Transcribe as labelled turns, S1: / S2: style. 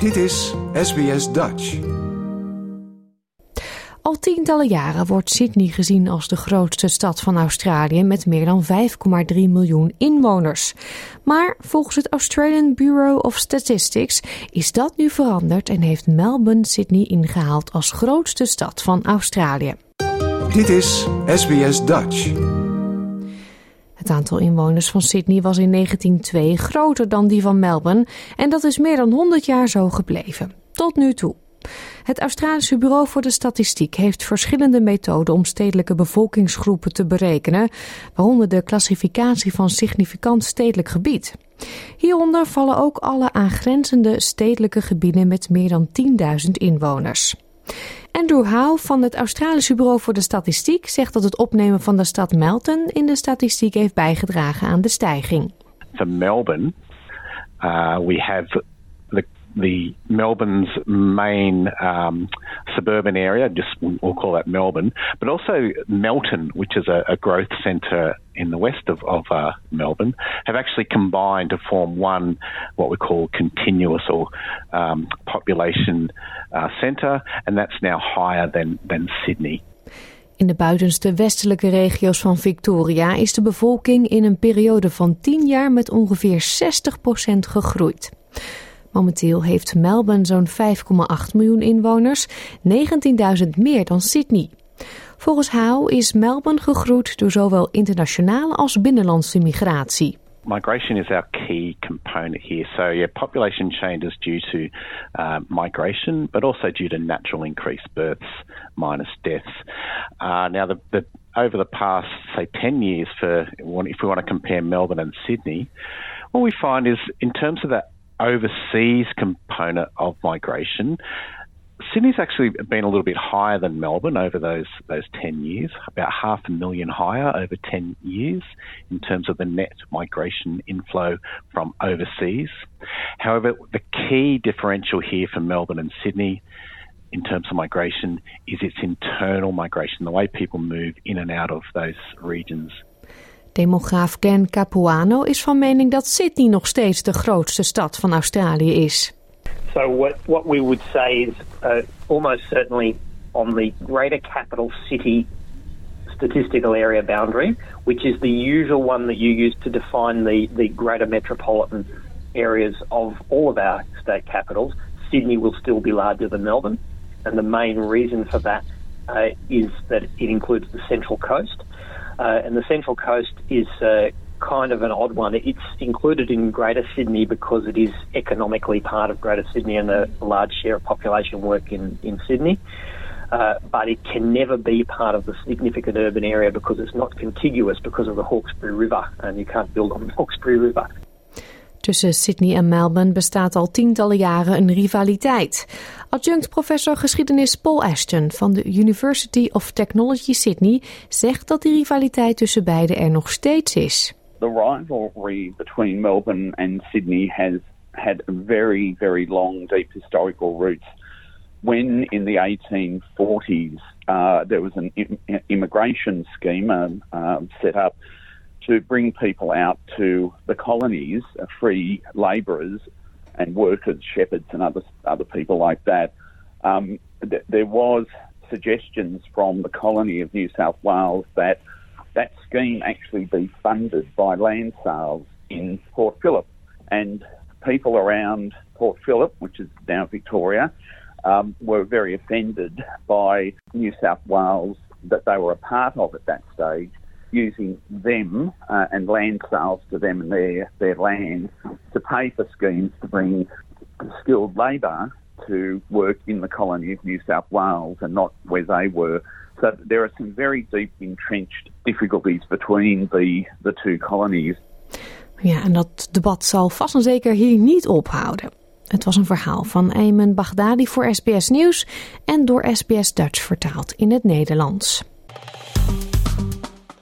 S1: Dit is SBS Dutch.
S2: Al tientallen jaren wordt Sydney gezien als de grootste stad van Australië met meer dan 5,3 miljoen inwoners. Maar volgens het Australian Bureau of Statistics is dat nu veranderd en heeft Melbourne Sydney ingehaald als grootste stad van Australië.
S1: Dit is SBS Dutch.
S2: Het aantal inwoners van Sydney was in 1902 groter dan die van Melbourne en dat is meer dan 100 jaar zo gebleven. Tot nu toe. Het Australische Bureau voor de Statistiek heeft verschillende methoden om stedelijke bevolkingsgroepen te berekenen, waaronder de klassificatie van significant stedelijk gebied. Hieronder vallen ook alle aangrenzende stedelijke gebieden met meer dan 10.000 inwoners. Andrew Howe van het Australische Bureau voor de Statistiek zegt dat het opnemen van de stad Melton in de statistiek heeft bijgedragen aan de stijging.
S3: For Melbourne, uh, we have the the Melbourne's main um, suburban area, just we'll call that Melbourne, but also Melton, which is a, a growth centre in the west of, of uh, Melbourne, have actually combined to form one, what we call continuous or um, population uh, centre, and that's now higher than, than Sydney.
S2: In de buitenste westelijke regio's van Victoria is de bevolking in een periode van 10 jaar met ongeveer 60% gegroeid. Momenteel heeft Melbourne zo'n 5,8 miljoen inwoners, 19.000 meer dan Sydney. Volgens Howe is Melbourne gegroeid door zowel internationale als binnenlandse migratie.
S3: Migration is our key component here. So, yeah, population change is due to uh, migration, but also due to natural increased births minus deaths. Uh, now, the, the, over the past, say, 10 years, for if we want to compare Melbourne and Sydney, what we find is in terms of that overseas component of migration, Sydney's actually been a little bit higher than Melbourne over those those ten years, about half a million higher over ten years in terms of the net migration inflow from overseas. However, the key differential here for Melbourne and Sydney in terms of migration is its internal migration, the way people move in and out of those regions.
S2: Demograaf Ken Capuano is van mening dat Sydney nog steeds de grootste stad van Australië is.
S4: So what what we would say is uh, almost certainly on the greater capital city statistical area boundary, which is the usual one that you use to define the, the greater metropolitan areas of all of our state capitals, Sydney will still be larger than Melbourne. And the main reason for that uh, is that it includes the Central Coast. Uh, and the Central Coast is uh, kind of an odd one. It's included in Greater Sydney because it is economically part of Greater Sydney and a large share of population work in, in Sydney. Uh, but it can never be part of the significant urban area because it's not contiguous because of the Hawkesbury River and you can't build on the Hawkesbury River.
S2: Tussen Sydney en Melbourne bestaat al tientallen jaren een rivaliteit. Adjunct professor geschiedenis Paul Ashton van de University of Technology Sydney zegt dat die rivaliteit tussen beiden er nog steeds is.
S5: The rivalry between Melbourne and Sydney has had very, very long, deep historical roots. When in the 1840s uh, there was an immigration scheme uh, set up to bring people out to the colonies, uh, free labourers and workers, shepherds, and other other people like that. Um, th- there was suggestions from the colony of New South Wales that that scheme actually be funded by land sales in Port Phillip, and people around Port Phillip, which is now Victoria, um, were very offended by New South Wales that they were a part of at that stage using them uh, and land sales to them and their, their land to pay for schemes to bring skilled labour to work in the colony of New South Wales and not where they were. So there are some very deep entrenched difficulties between the, the two colonies.
S2: Ja, en dat debat zal vast en zeker hier niet ophouden. Het was een verhaal van Ayman Baghdadi voor SBS Nieuws en door SBS Dutch vertaald in het Nederlands.